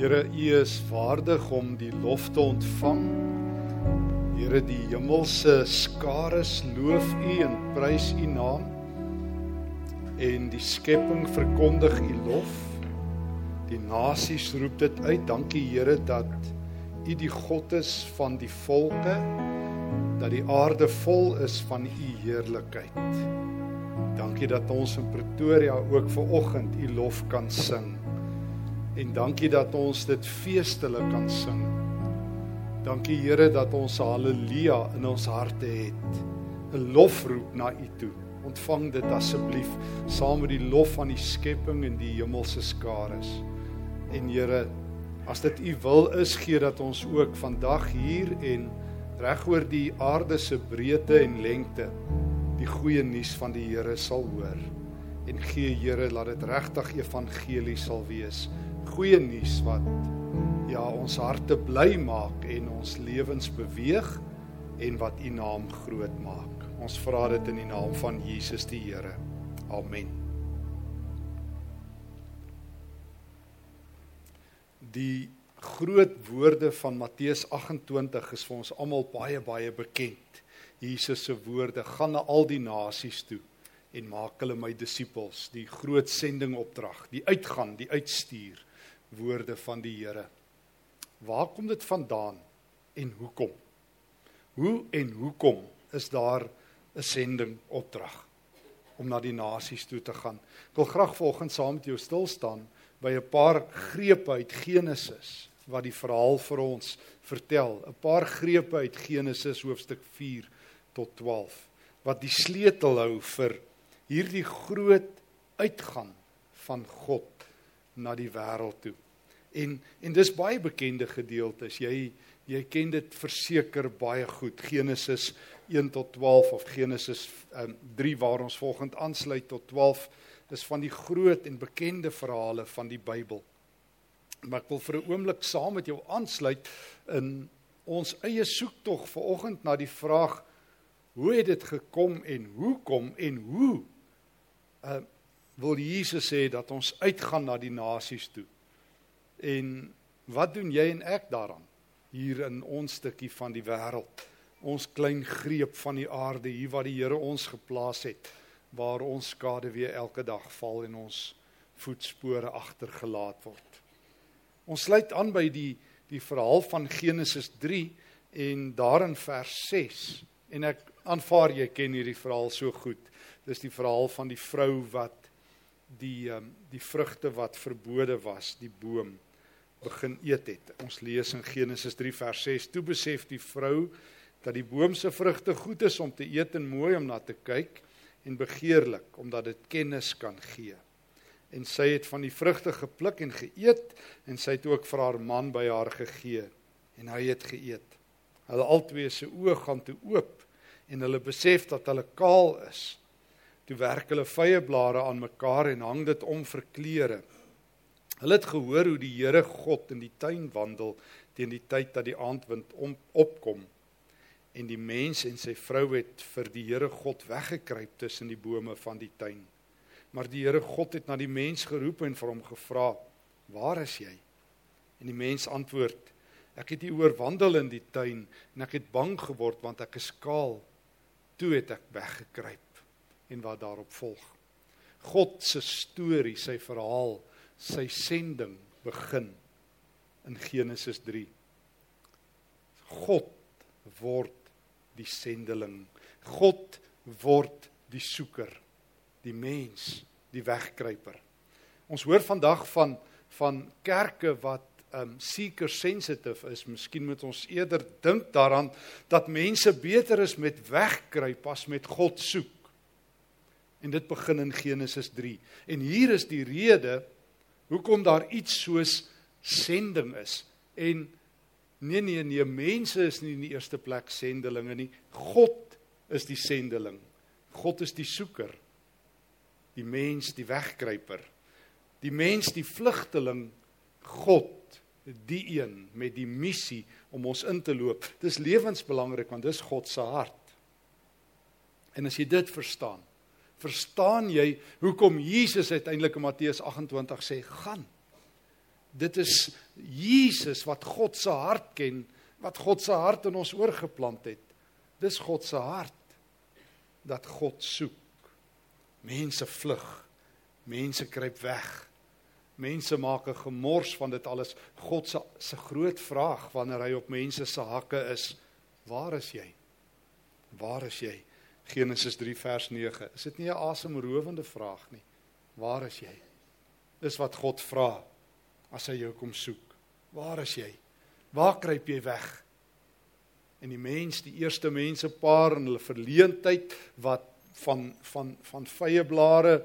Here, U is waardig om die lof te ontvang. Here, die hemelse skares loof U en prys U naam. En die skepping verkondig U lof. Die nasies roep dit uit. Dankie Here dat U die God is van die volke, dat die aarde vol is van U heerlikheid. Dankie dat ons in Pretoria ook ver oggend U lof kan sing. En dankie dat ons dit feestelik kan sing. Dankie Here dat ons haleluja in ons harte het. 'n Lofroep na U toe. Ontvang dit asseblief saam met die lof van die skepping en die hemelse skares. En Here, as dit U wil is, gee dat ons ook vandag hier en regoor die aarde se breedte en lengte die goeie nuus van die Here sal hoor. En gee Here dat dit regtig evangelie sal wees goeie nuus wat ja ons harte bly maak en ons lewens beweeg en wat u naam groot maak. Ons vra dit in die naam van Jesus die Here. Amen. Die groot woorde van Matteus 28 is vir ons almal baie baie bekend. Jesus se woorde gaan na al die nasies toe en maak hulle my disippels, die groot sendingopdrag, die uitgaan, die uitstuur woorde van die Here. Waar kom dit vandaan en hoekom? Hoe en hoekom is daar 'n sending opdrag om na die nasies toe te gaan? Ek wil graag volgens saam met jou stil staan by 'n paar grepe uit Genesis wat die verhaal vir ons vertel. 'n Paar grepe uit Genesis hoofstuk 4 tot 12 wat die sleutel hou vir hierdie groot uitgaan van God na die wêreld toe. En en dis baie bekende gedeeltes. Jy jy ken dit verseker baie goed. Genesis 1 tot 12 of Genesis um, 3 waar ons volgend aansluit tot 12 is van die groot en bekende verhale van die Bybel. Maar ek wil vir 'n oomblik saam met jou aansluit in ons eie soektog vanoggend na die vraag hoe het dit gekom en hoekom en hoe uh, wil Jesus sê dat ons uitgaan na die nasies toe. En wat doen jy en ek daaraan hier in ons stukkie van die wêreld? Ons klein greep van die aarde hier waar die Here ons geplaas het waar ons skade weer elke dag val en ons voetspore agtergelaat word. Ons sluit aan by die die verhaal van Genesis 3 en daarin vers 6 en ek aanvaar jy ken hierdie verhaal so goed. Dis die verhaal van die vrou wat die um, die vrugte wat verbode was, die boom begin eet het. Ons lees in Genesis 3 vers 6: Toe besef die vrou dat die boom se vrugte goed is om te eet en mooi om na te kyk en begeerlik omdat dit kennis kan gee. En sy het van die vrugte gepluk en geëet en sy het ook vir haar man by haar gegee en hy het geëet. Hulle albei se oë gaan toe oop en hulle besef dat hulle kaal is. Toe werk hulle vye blare aan mekaar en hang dit om vir klere. Hulle het gehoor hoe die Here God in die tuin wandel teen die tyd dat die aandwind om, opkom. En die mens en sy vrou het vir die Here God weggekruip tussen die bome van die tuin. Maar die Here God het na die mens geroep en vir hom gevra: "Waar is jy?" En die mens antwoord: "Ek het hier oorwandel in die tuin en ek het bang geword want ek is kaal. Toe het ek weggekruip." En wat daarop volg. God se storie, sy verhaal, sy sending begin in Genesis 3. God word die sendeling. God word die soeker, die mens, die wegkruiper. Ons hoor vandag van van kerke wat um seeker sensitive is. Miskien moet ons eerder dink daaraan dat mense beter is met wegkruip as met God soek. En dit begin in Genesis 3. En hier is die rede hoekom daar iets soos sending is. En nee nee nee, mense is nie in die eerste plek sendelinge nie. God is die sendeling. God is die soeker. Die mens die wegkruiper. Die mens die vlugteling. God die een met die missie om ons in te loop. Dis lewensbelangrik want dis God se hart. En as jy dit verstaan, verstaan jy hoekom Jesus uiteindelik in Matteus 28 sê gaan Dit is Jesus wat God se hart ken, wat God se hart in ons oorgeplant het. Dis God se hart dat God soek. Mense vlug. Mense kruip weg. Mense maak 'n gemors van dit alles. God se se groot vraag wanneer hy op mense se hakke is, waar is jy? Waar is jy? Genesis 3 vers 9. Is dit nie 'n asemrowende vraag nie? Waar is jy? Dis wat God vra as hy jou kom soek. Waar is jy? Waar kruip jy weg? En die mens, die eerste mense paar in hulle verleentheid wat van van van vye blare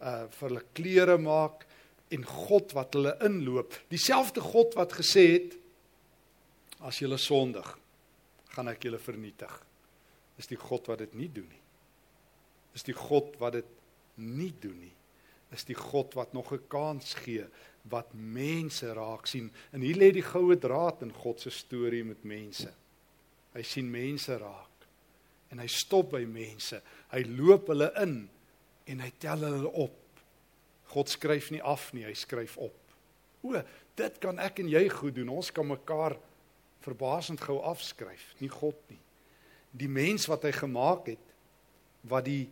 uh vir hulle klere maak en God wat hulle inloop. Dieselfde God wat gesê het as julle sondig, gaan ek julle vernietig. Is die God wat dit nie doen nie. Is die God wat dit nie doen nie. Is die God wat nog 'n kans gee wat mense raak sien. En hier lê die goue draad in God se storie met mense. Hy sien mense raak en hy stop by mense. Hy loop hulle in en hy tel hulle op. God skryf nie af nie, hy skryf op. O, dit kan ek en jy goed doen. Ons kan mekaar verbasend gou afskryf, nie God nie. Die mens wat hy gemaak het wat die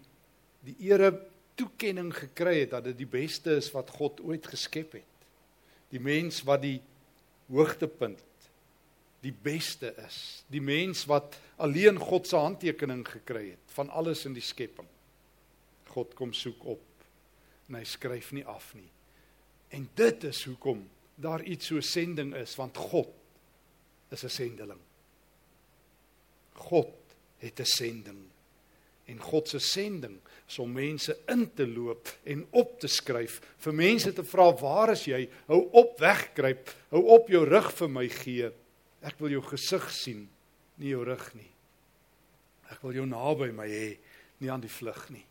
die ere toekenning gekry het dat dit die beste is wat God ooit geskep het. Die mens wat die hoogtepunt die beste is. Die mens wat alleen God se handtekening gekry het van alles in die skepping. God kom soek op en hy skryf nie af nie. En dit is hoekom daar iets so sending is want God is 'n sendeling. God het 'n sending. En God se sending is om mense in te loop en op te skryf, vir mense te vra, "Waar is jy? Hou op wegkruip. Hou op jou rug vir my gee. Ek wil jou gesig sien, nie jou rug nie. Ek wil jou naby my hê, nie aan die vlug nie.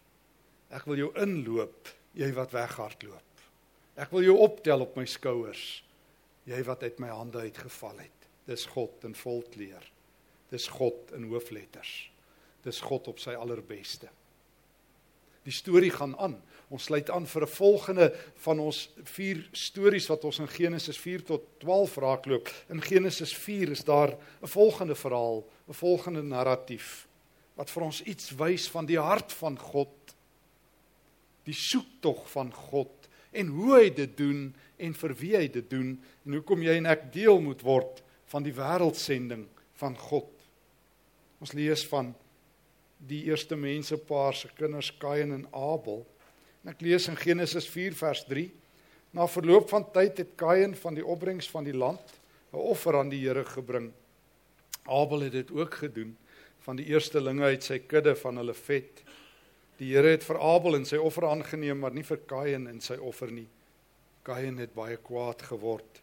Ek wil jou inloop, jy wat weghardloop. Ek wil jou optel op my skouers, jy wat uit my hande uitgeval het. Dis God in volkleur. Dis God in hoofletters dis God op sy allerbeste. Die storie gaan aan. Ons sluit aan vir 'n volgende van ons vier stories wat ons in Genesis 4 tot 12 raakloop. In Genesis 4 is daar 'n volgende verhaal, 'n volgende narratief wat vir ons iets wys van die hart van God. Die soektog van God en hoe hy dit doen en vir wie hy dit doen en hoekom jy en ek deel moet word van die wêreldsending van God. Ons lees van die eerste mense paar se kinders Kain en Abel. En ek lees in Genesis 4 vers 3. Na verloop van tyd het Kain van die opbrengs van die land 'n offer aan die Here gebring. Abel het dit ook gedoen van die eerstelinge uit sy kudde van hulle vet. Die Here het vir Abel en sy offer aangeneem, maar nie vir Kain en sy offer nie. Kain het baie kwaad geword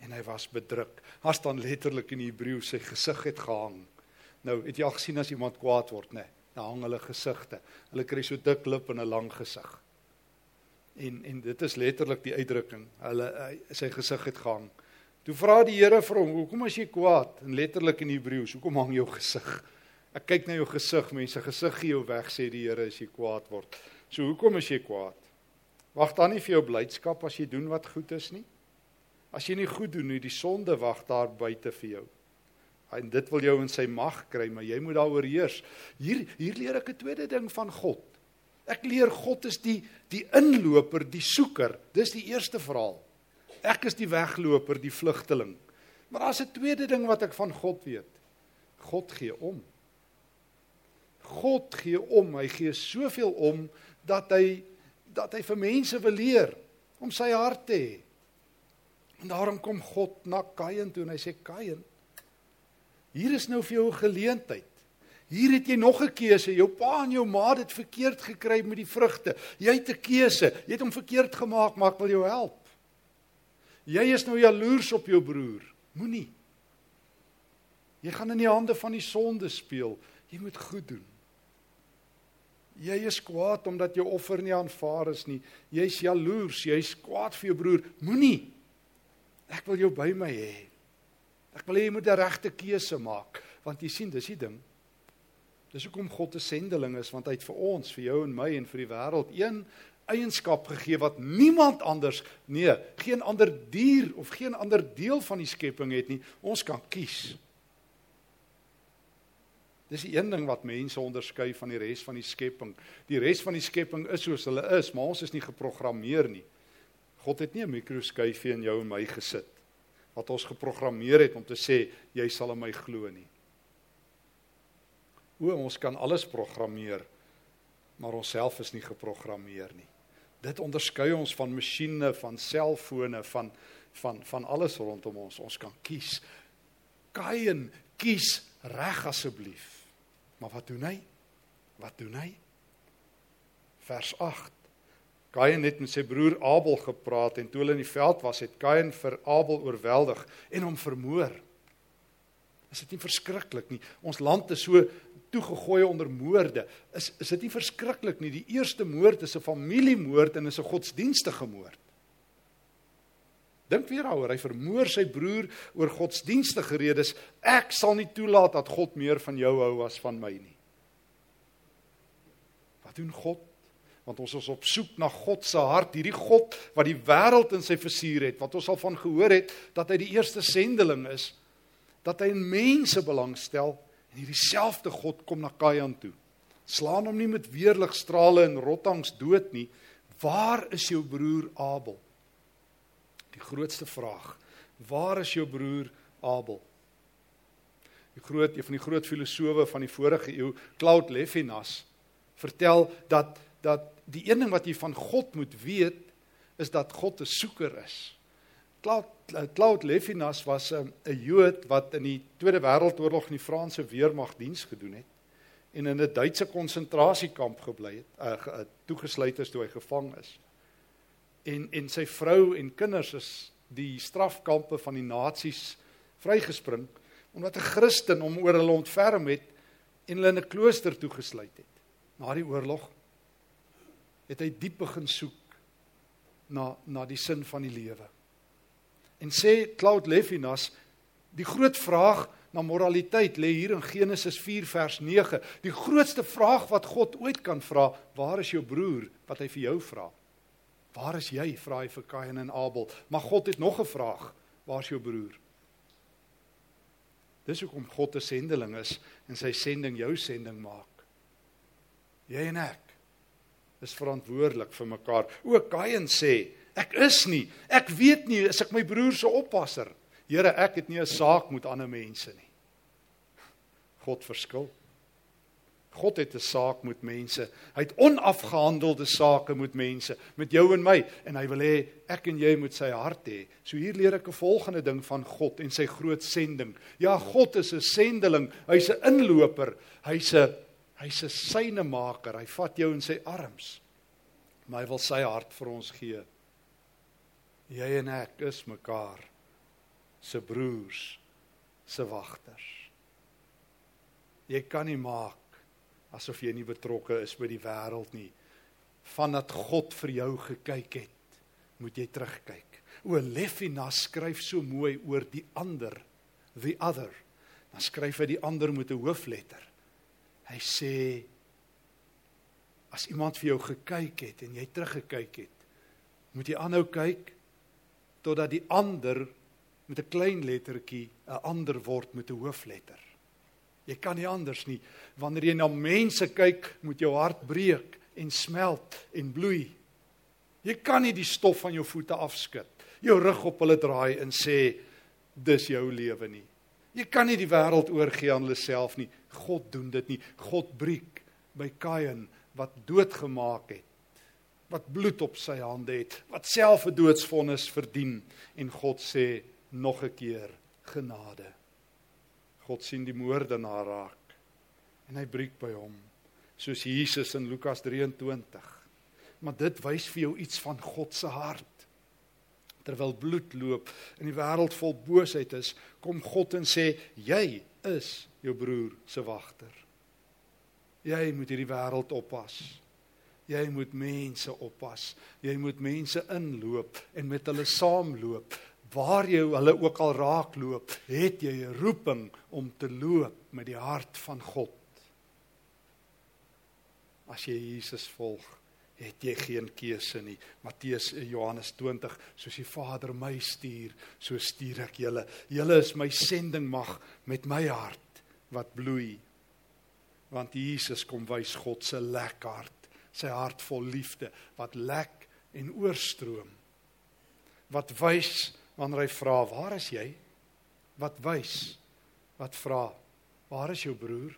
en hy was bedruk. Daar staan letterlik in Hebreë sy gesig het gehang. Nou, het jy al gesien as iemand kwaad word, né? Nee, dan hang hulle gesigte. Hulle kry so dik lip en 'n lang gesig. En en dit is letterlik die uitdrukking. Hulle hy, sy gesig het gehang. Toe vra die Here vir hom, "Hoekom as jy kwaad?" En letterlik in Hebreëus, "Hoekom hang jou gesig?" Ek kyk na jou gesig, mense, gesig gee jou weg, sê die Here as jy kwaad word. So hoekom is jy kwaad? Wag dan nie vir jou blydskap as jy doen wat goed is nie. As jy nie goed doen nie, die sonde wag daar buite vir jou en dit wil jou in sy mag kry, maar jy moet daaroor heers. Hier hier leer ek 'n tweede ding van God. Ek leer God is die die inloper, die soeker. Dis die eerste verhaal. Ek is die wegloper, die vlugteling. Maar daar's 'n tweede ding wat ek van God weet. God gee om. God gee om. Hy gee soveel om dat hy dat hy vir mense wil leer om sy hart te hê. En daarom kom God na Kain toe en hy sê Kain, Hier is nou vir jou 'n geleentheid. Hier het jy nog 'n keuse. Jou pa en jou ma het dit verkeerd gekry met die vrugte. Jy het 'n keuse. Jy het hom verkeerd gemaak, maar ek wil jou help. Jy is nou jaloers op jou broer. Moenie. Jy gaan in die hande van die sonde speel. Jy moet goed doen. Jy is kwaad omdat jou offer nie aanvaar is nie. Jy's jaloers, jy's kwaad vir jou broer. Moenie. Ek wil jou by my hê. Ek wil hê jy moet 'n regte keuse maak, want jy sien, dis die ding. Dis hoekom God 'n sendeling is, want hy het vir ons, vir jou en my en vir die wêreld een eienskap gegee wat niemand anders, nee, geen ander dier of geen ander deel van die skepping het nie. Ons kan kies. Dis die een ding wat mense onderskei van die res van die skepping. Die res van die skepping is soos hulle is, maar ons is nie geprogrammeer nie. God het nie 'n mikroskyfie in jou en my gesit wat ons geprogrammeer het om te sê jy sal in my glo nie. O, ons kan alles programmeer, maar onsself is nie geprogrammeer nie. Dit onderskei ons van masjiene, van selfone, van van van alles rondom ons. Ons kan kies. Kain, kies reg asseblief. Maar wat doen hy? Wat doen hy? Vers 8. Kain het met sy broer Abel gepraat en toe hulle in die veld was, het Kain vir Abel oorweldig en hom vermoor. Is dit nie verskriklik nie? Ons land is so toegegooi onder moorde. Is is dit nie verskriklik nie? Die eerste moord is 'n familiemoord en is 'n godsdienstige moord. Dink weer daaroor, hy vermoor sy broer oor godsdienstige redes. Ek sal nie toelaat dat God meer van jou hou as van my nie. Wat doen God? Want ons is op soek na God se hart, hierdie God wat die wêreld in sy versuur het, wat ons al van gehoor het dat hy die eerste sendeling is, dat hy in mense belangstel en hierdie selfde God kom na Kain toe. Slaan hom nie met weerligstrale en rottangs dood nie. Waar is jou broer Abel? Die grootste vraag: Waar is jou broer Abel? Die groot een van die groot filosowe van die vorige eeu, Claude Levinas, vertel dat dat die een ding wat jy van God moet weet is dat God 'n soeker is. Claude Claude Levinas was 'n 'n Jood wat in die Tweede Wêreldoorlog in die Franse weermag diens gedoen het en in 'n Duitse konsentrasiekamp gebly het, uh, toegesluit is toe hy gevang is en en sy vrou en kinders is die strafkampe van die nasies vrygespring omdat 'n Christen hom oor hulle ontferm het en hulle in 'n klooster toegesluit het. Na die oorlog het hy diep begin soek na na die sin van die lewe. En sê Claude Levinas, die groot vraag na moraliteit lê hier in Genesis 4 vers 9. Die grootste vraag wat God ooit kan vra, waar is jou broer wat hy vir jou vra? Waar is jy? vra hy vir Kain en Abel. Maar God het nog 'n vraag. Waar's jou broer? Dis hoekom God 'n sendeling is en sy sending jou sending maak. Jy en ek is verantwoordelik vir mekaar. O Kain sê, ek is nie. Ek weet nie is ek my broer se oppasser. Here, ek het nie 'n saak met ander mense nie. God verskil. God het 'n saak met mense. Hy het onafgehandelde sake met mense, met jou en my en hy wil hê ek en jy moet sy hart hê. So hier leer ek 'n volgende ding van God en sy groot sending. Ja, God is 'n sendeling. Hy's 'n inloper. Hy's 'n hy's 'n synemaker. Hy vat jou in sy arms. Maar hy wil sy hart vir ons gee. Jy en ek is mekaar se broers, se wagters. Jy kan nie maak asof jy nie betrokke is by die wêreld nie. Vandat God vir jou gekyk het, moet jy terugkyk. O Levinas skryf so mooi oor die ander, the other. Dan skryf hy die ander met 'n hoofletter. Hy sê as iemand vir jou gekyk het en jy teruggekyk het, moet jy aanhou kyk totdat die ander met 'n klein lettertjie 'n ander word met 'n hoofletter. Jy kan nie anders nie. Wanneer jy na mense kyk, moet jou hart breek en smelt en bloei. Jy kan nie die stof van jou voete afskud. Jou rug op hulle draai en sê dis jou lewe nie. Jy kan nie die wêreld oorgee aan hulle self nie. God doen dit nie. God breek by Kain wat doodgemaak het. Wat bloed op sy hande het, wat self 'n doodsvonnis verdien en God sê nog 'n keer genade. God sien die moordenaar raak en hy breek by hom soos Jesus in Lukas 23. Maar dit wys vir jou iets van God se hart. Terwyl bloed loop en die wêreld vol boosheid is, kom God en sê jy is jou broer se wagter. Jy moet hierdie wêreld oppas. Jy moet mense oppas. Jy moet mense inloop en met hulle saamloop waar jy hulle ook al raakloop, het jy 'n roeping om te loop met die hart van God. As jy Jesus volg, het jy geen keuse nie. Matteus eh, Johannes 20, soos die Vader my stuur, so stuur ek julle. Julle is my sendingmag met my hart wat bloei. Want Jesus kom wys God se lekker hart, sy hart vol liefde wat lek en oorstroom. Wat wys wanneer hy vra, "Waar is jy?" Wat wys? Wat vra? "Waar is jou broer?"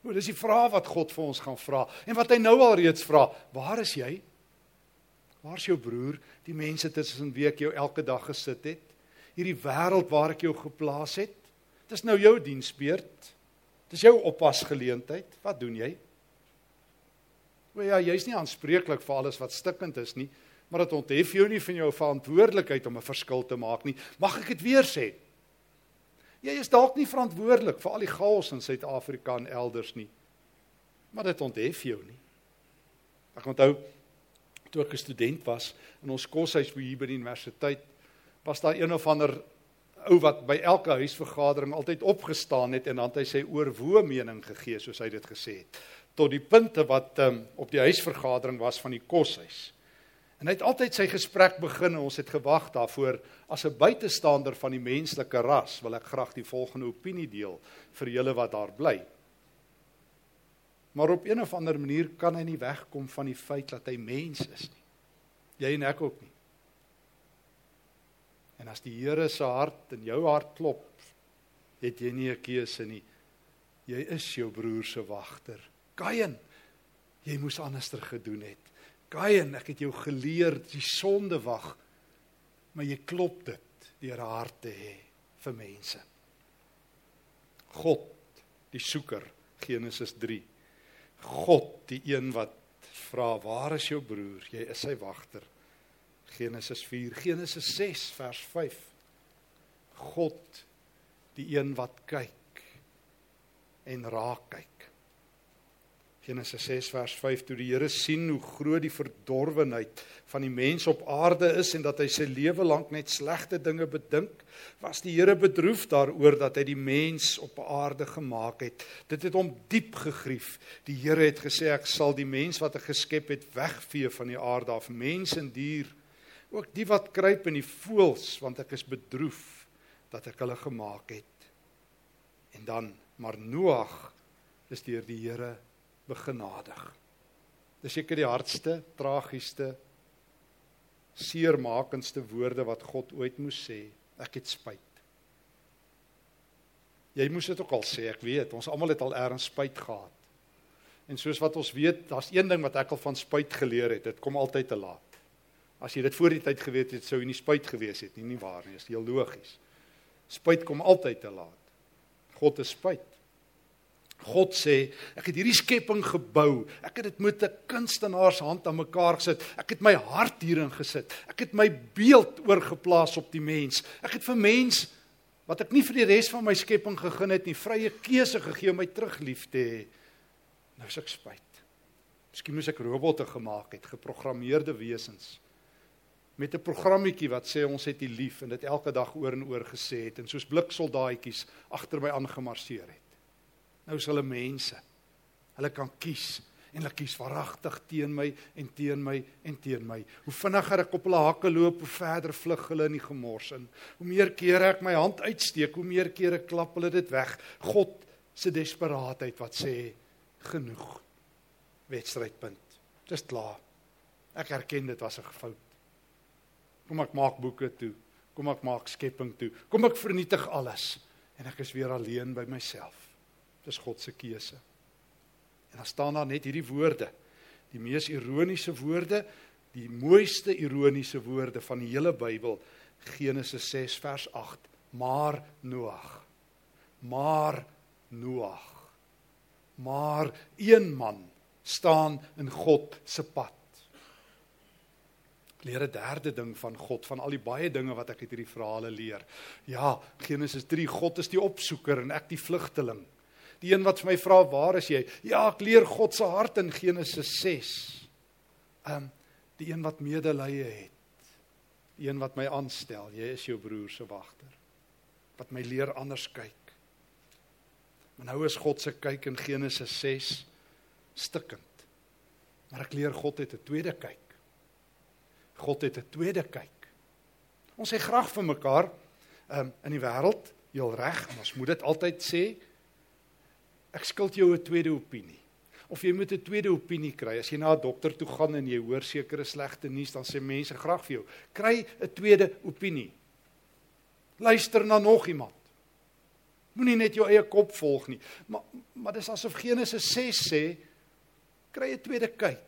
O, dis die vraag wat God vir ons gaan vra en wat hy nou al reeds vra. Waar is jy? Waar's jou broer, die mense tussen wie ek jou elke dag gesit het? Hierdie wêreld waar ek jou geplaas het? Dis nou jou diensbeurt. Dis jou oppasgeleentheid. Wat doen jy? O ja, jy's nie aanspreeklik vir alles wat stikkend is nie, maar dit onthef jou nie van jou verantwoordelikheid om 'n verskil te maak nie. Mag ek dit weer sê? Jy is dalk nie verantwoordelik vir al die chaos in Suid-Afrika en elders nie. Maar dit onthef jou nie. Ek onthou toe ek 'n student was in ons koshuis hier by die universiteit, was daar een of ander ou wat by elke huisvergadering altyd opgestaan het en dan het hy sy oorwoe mening gegee soos hy dit gesê het tot die punte wat um, op die huisvergadering was van die koshuis. En hy het altyd sy gesprek begin en ons het gewag daarvoor as 'n buitestander van die menslike ras wil ek graag die volgende opinie deel vir julle wat daar bly. Maar op een of ander manier kan hy nie wegkom van die feit dat hy mens is nie. Jy en ek ook nie. En as die Here se hart in jou hart klop, het jy nie 'n keuse nie. Jy is jou broer se wagter. Kain, jy moes anderster gedoen het. Kain, ek het jou geleer die sonde wag, maar jy klop dit deur 'n hart te hê vir mense. God, die soeker, Genesis 3. God, die een wat vra, "Waar is jou broer? Jy is sy wagter." Genesis 4, Genesis 6 vers 5. God, die een wat kyk en raak kyk. Genesis 6 vers 5 toe die Here sien hoe groot die verdorwenheid van die mens op aarde is en dat hy sy lewe lank net slegte dinge bedink, was die Here bedroef daaroor dat hy die mens op aarde gemaak het. Dit het hom diep gegrief. Die Here het gesê ek sal die mens wat ek geskep het wegvee van die aarde af, mens en dier, ook die wat kruip in die voëls, want ek is bedroef dat ek hulle gemaak het. En dan maar Noag is deur die Here begenadig. Dis seker die hardste, tragiesste, seermakendste woorde wat God ooit moes sê. Ek het spyt. Jy moes dit ook al sê, ek weet, ons almal het al eers spyt gehad. En soos wat ons weet, daar's een ding wat ek al van spyt geleer het, dit kom altyd te laat. As jy dit voor die tyd geweet het, sou jy nie spyt gewees het nie, nie waar nie, is heel logies. Spyt kom altyd te laat. God is spyt. God sê, ek het hierdie skepping gebou. Ek het dit met 'n kunstenaar se hand aan mekaar gesit. Ek het my hart hierin gesit. Ek het my beeld oorgeplaas op die mens. Ek het vir mens wat ek nie vir die res van my skepping gegee het nie, vrye keuse gegee om my terug lief te hê. Nou is ek spyt. Miskien moes ek robotte gemaak het, geprogrammeerde wesens met 'n programmetjie wat sê ons het U lief en dit elke dag oor en oor gesê het en soos bliksoldaatjies agter my aangemarseer het. Nou is hulle mense. Hulle kan kies en hulle kies waaragtig teen my en teen my en teen my. Hoe vinniger ek op hulle hakke loop, hoe verder vlug hulle in die gemors in. Hoe meer kere ek my hand uitsteek, hoe meer kere klap hulle dit weg. God se desperaatheid wat sê genoeg. Wedstrydpunt. Dis klaar. Ek erken dit was 'n fout. Kom ek maak boeke toe. Kom ek maak skepping toe. Kom ek vernietig alles en ek is weer alleen by myself. Dis God se keuse. En dan staan daar net hierdie woorde. Die mees ironiese woorde, die mooiste ironiese woorde van die hele Bybel, Genesis 6 vers 8. Maar Noag. Maar Noag. Maar een man staan in God se pad. Ek leer 'n derde ding van God, van al die baie dinge wat ek uit hierdie verhale leer. Ja, Genesis 3, God is die opsoeker en ek die vlugteling. Die een wat vir my vra, "Waar is jy?" Ja, ek leer God se hart in Genesis 6. Ehm um, die een wat medelee het. Die een wat my aanstel, jy is jou broer se wagter. Wat my leer anders kyk. Maar nou is God se kyk in Genesis 6 stikkend. Maar ek leer God het 'n tweede kyk. God het 'n tweede kyk. Ons sê graag vir mekaar um, in die wêreld, heel reg, ons moet dit altyd sê. Ek skuld jou 'n tweede opinie. Of jy moet 'n tweede opinie kry. As jy na 'n dokter toe gaan en jy hoor sekere slegte nuus, dan sê mense graag vir jou, kry 'n tweede opinie. Luister na nog iemand. Moenie net jou eie kop volg nie. Maar maar dis asof Genesis 6 sê kry 'n tweede kyk.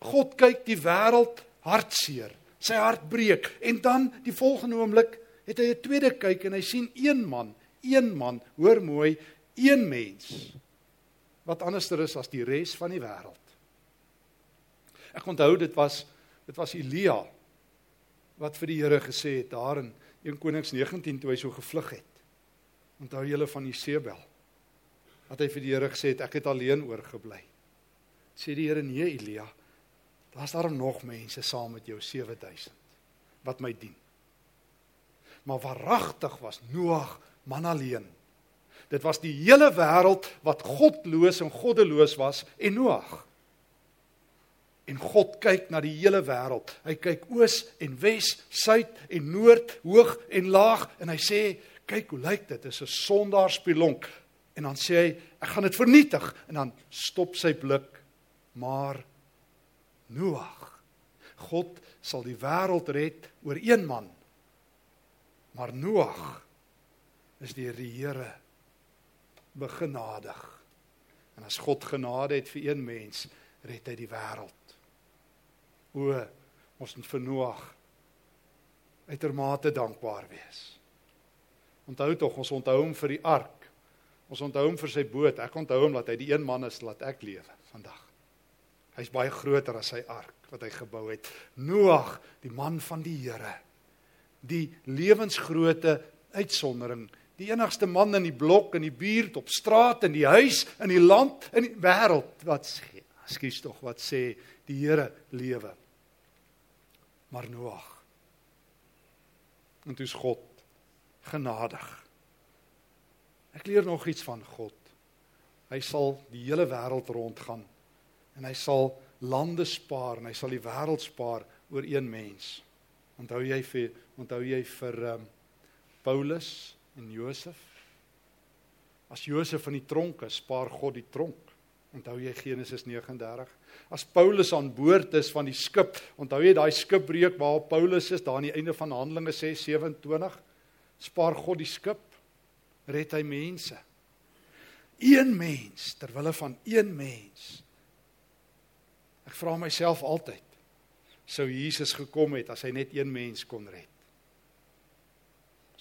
God kyk die wêreld hartseer. Sy hart breek en dan die volgende oomblik het hy 'n tweede kyk en hy sien een man, een man, hoor mooi, een mens wat anderster is as die res van die wêreld. Ek onthou dit was dit was Elia wat vir die Here gesê het daar in 1 Konings 19 toe hy so gevlug het. Onthou julle van Jesebel? Dat hy vir die Here gesê het ek het alleen oorgebly. Sê die Here nee Elia, daar's daar nog mense saam met jou 7000 wat my dien. Maar waaragtig was Noag man alleen. Dit was die hele wêreld wat godloos en goddeloos was en Noag. En God kyk na die hele wêreld. Hy kyk oos en wes, suid en noord, hoog en laag en hy sê, "Kyk hoe lyk dit? Dit is 'n sondaarspilonk." En dan sê hy, "Ek gaan dit vernietig." En dan stop sy blik, maar Noag. God sal die wêreld red oor een man. Maar Noag is deur die Here begenadig. En as God genade het vir een mens, red hy die wêreld. O, ons moet vir Noag uitermate dankbaar wees. Onthou tog, ons onthou hom vir die ark. Ons onthou hom vir sy boot. Ek onthou hom dat hy die een man is wat ek lewe vandag. Hy's baie groter as sy ark wat hy gebou het. Noag, die man van die Here. Die lewensgrootte uitsondering, die enigste man in die blok in die buurt op straat in die huis in die land in die wêreld wat sê, skuis tog wat sê die Here lewe. Maar Noag. En dis God genadig. Ek leer nog iets van God. Hy sal die hele wêreld rondgaan en hy sal lande spaar en hy sal die wêreld spaar oor een mens. Onthou jy vir onthou jy vir um, Paulus en Josef? As Josef in die tronk is, spaar God die tronk. Onthou jy Genesis 39? As Paulus aan boord is van die skip, onthou jy daai skipbreuk waar Paulus is daar aan die einde van Handelinge 6:27? Spaar God die skip, red hy mense. Een mens ter wille van een mens Ek vra myself altyd sou Jesus gekom het as hy net een mens kon red.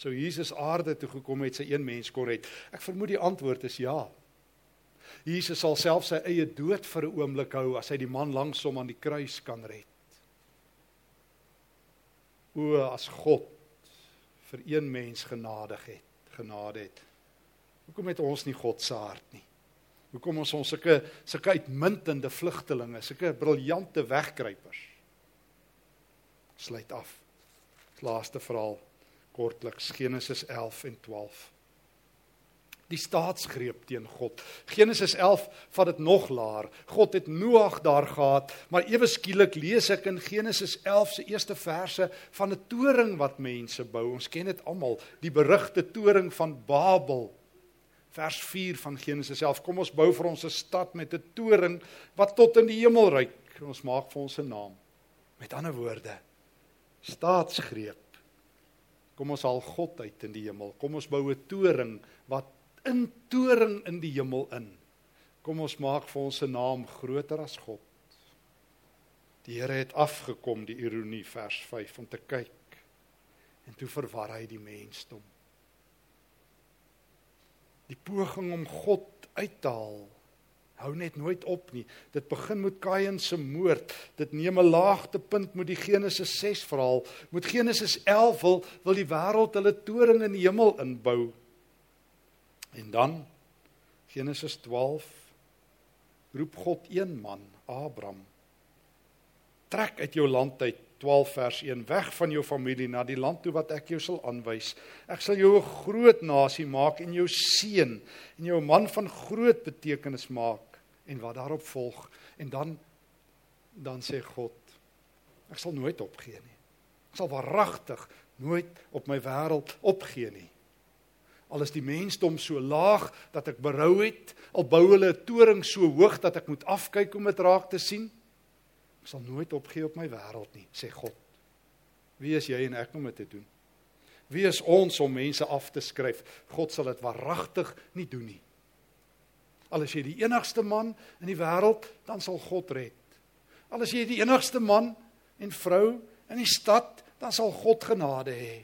Sou Jesus aarde toe gekom het sy een mens kon red? Ek vermoed die antwoord is ja. Jesus sal self sy eie dood vir 'n oomblik hou as hy die man langs hom aan die kruis kan red. O as God vir een mens genadig het, genade het. Hoekom het ons nie God se hart nie? Hoekom ons ons sulke sulke uitmuntende vlugtelinge, sulke briljante wegkruipers sluit af. Laaste verhaal kortliks Genesis 11 en 12. Die staatsgreep teen God. Genesis 11 vat dit nog laer. God het Noag daar gehad, maar ewe skielik lees ek in Genesis 11 se eerste verse van 'n toring wat mense bou. Ons ken dit almal, die berugte toring van Babel vers 4 van Genesis 11. Kom ons bou vir ons 'n stad met 'n toring wat tot in die hemel reik. Ons maak vir ons 'n naam. Met ander woorde, staatsgreep. Kom ons haal God uit in die hemel. Kom ons bou 'n toring wat in toring in die hemel in. Kom ons maak vir ons 'n naam groter as God. Die Here het afgekom, die ironie vers 5 om te kyk. En toe verwar hy die mensdom die poging om God uit te haal hou net nooit op nie. Dit begin met Kain se moord. Dit neem 'n laagtepunt met die Genesis 6 verhaal. Met Genesis 11 wil wil die wêreld hulle toring in die hemel inbou. En dan Genesis 12 roep God een man, Abraham. Trek uit jou land uit 12 vers 1 weg van jou familie na die land toe wat ek jou sal aanwys. Ek sal jou 'n groot nasie maak en jou seën en jou man van groot betekenis maak en wat daarop volg. En dan dan sê God ek sal nooit opgee nie. Ek sal waaragtig nooit op my wêreld opgee nie. Al is die mensdom so laag dat ek berou het, al bou hulle 'n toring so hoog dat ek moet afkyk om dit raak te sien, ek sal nooit opgee op my wêreld nie, sê God. Wie is jy en ek om dit te doen? Wie is ons om mense af te skryf? God sal dit waaragtig nie doen nie. Al is jy die enigste man in die wêreld, dan sal God red. Al is jy die enigste man en vrou in die stad, dan sal God genade hê.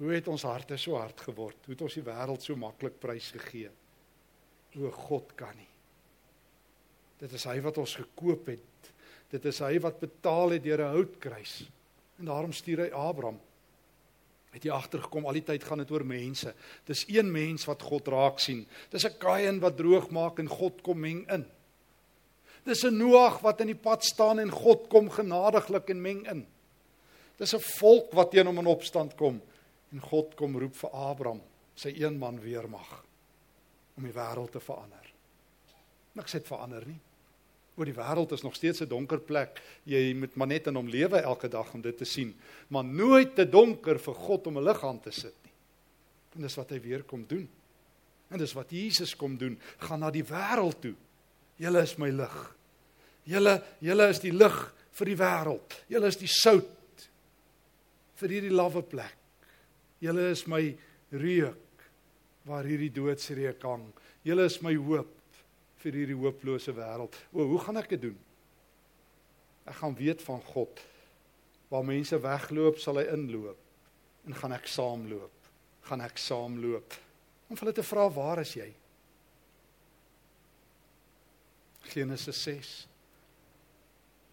Hoe het ons harte so hard geword? Hoe het ons die wêreld so maklik prysgegee? O God kan nie. Dit is hy wat ons gekoop het. Dit is hy wat betaal het deur 'n houtkruis. En daarom stuur hy Abraham. Het jy agtergekom al die tyd gaan dit oor mense. Dis een mens wat God raak sien. Dis 'n Kain wat droog maak en God kom meng in. Dis 'n Noag wat in die pad staan en God kom genadiglik en meng in. Dis 'n volk wat teen hom in opstand kom en God kom roep vir Abraham, sy een man weermag om die wêreld te verander. Niks het verander nie. Oor die wêreld is nog steeds 'n donker plek. Jy moet maar net in hom lewe elke dag om dit te sien, maar nooit te donker vir God om 'n lig aan te sit nie. En dis wat hy weer kom doen. En dis wat Jesus kom doen, gaan na die wêreld toe Julle is my lig. Julle julle is die lig vir die wêreld. Julle is die sout vir hierdie lawwe plek. Julle is my reuk waar hierdie doodsreuk hang. Julle is my hoop vir hierdie hooplose wêreld. O, hoe gaan ek dit doen? Ek gaan weet van God. Waar mense wegloop, sal hy inloop. En gaan ek saamloop. Gaan ek saamloop. Om hulle te vra, "Waar is jy?" Genesis 6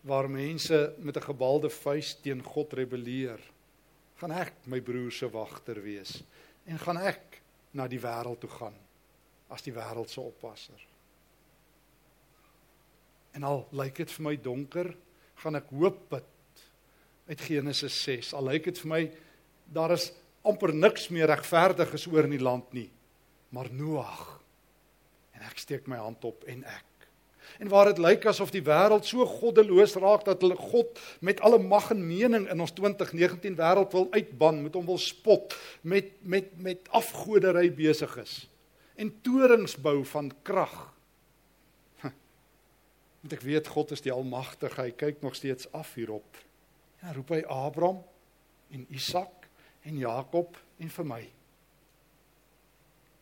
waar mense met 'n gebalde vuis teen God rebelleer, gaan ek my broer se wagter wees en gaan ek na die wêreld toe gaan as die wêreld se oppasser. En al lyk dit vir my donker, gaan ek hoop put uit Genesis 6. Al lyk dit vir my daar is amper niks meer regverdig is oor in die land nie, maar Noag. En ek steek my hand op en ek en waar dit lyk asof die wêreld so goddeloos raak dat hulle God met alle mag en mening in ons 2019 wêreld wil uitban, met hom wil spot, met met met afgoderry besig is en torings bou van krag. Want ek weet God is die almagtige, hy kyk nog steeds af hierop. Ja, roep hy Abraham en Isak en Jakob en vir my.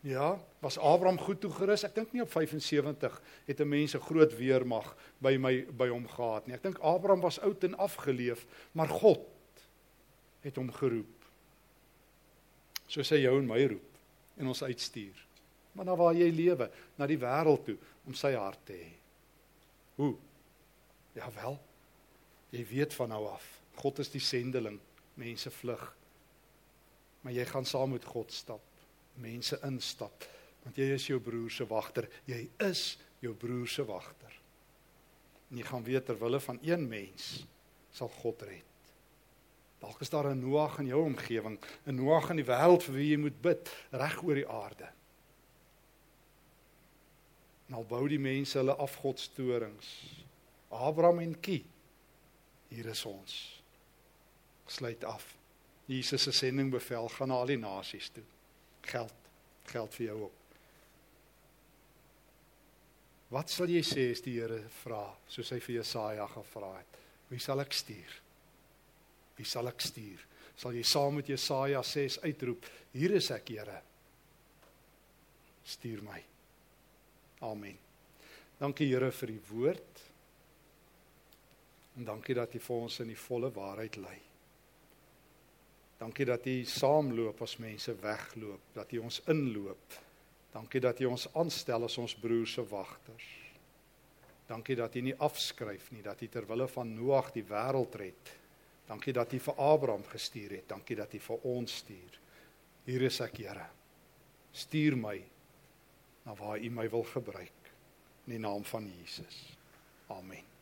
Ja, was Abraham goed toegerus? Ek dink nie op 75 het 'n mens 'n groot weermag by my by hom gehad nie. Ek dink Abraham was oud en afgeleef, maar God het hom geroep. Soos hy jou en my roep en ons uitstuur. Maar na waar jy lewe, na die wêreld toe om sy hart te hê. Hoe? Ja wel. Jy weet van nou af. God is die sendeling. Mense vlug. Maar jy gaan saam met God stap mense instap want jy is jou broer se wagter jy is jou broer se wagter en jy gaan weet ter wille van een mens sal God red dalk is daar 'n Noag in jou omgewing 'n Noag in die wêreld vir wie jy moet bid reg oor die aarde nou bou die mense hulle afgodstorings Abraham en Ki hier is ons sluit af Jesus se sending bevel gaan na al die nasies toe geld geld vir jou op. Wat sal jy sê as die Here vra, soos hy vir Jesaja gevra het? Wie sal ek stuur? Wie sal ek stuur? Sal jy saam met Jesaja 6 uitroep, hier is ek, Here. Stuur my. Amen. Dankie Here vir die woord. En dankie dat U vir ons in die volle waarheid lei. Dankie dat U saamloop as mense wegloop, dat U ons inloop. Dankie dat U ons aanstel as ons broers se wagters. Dankie dat U nie afskryf nie, dat U ter wille van Noag die wêreld red. Dankie dat U vir Abraham gestuur het. Dankie dat U vir ons stuur. Hier is ek, Here. Stuur my na waar U my wil gebruik in die naam van Jesus. Amen.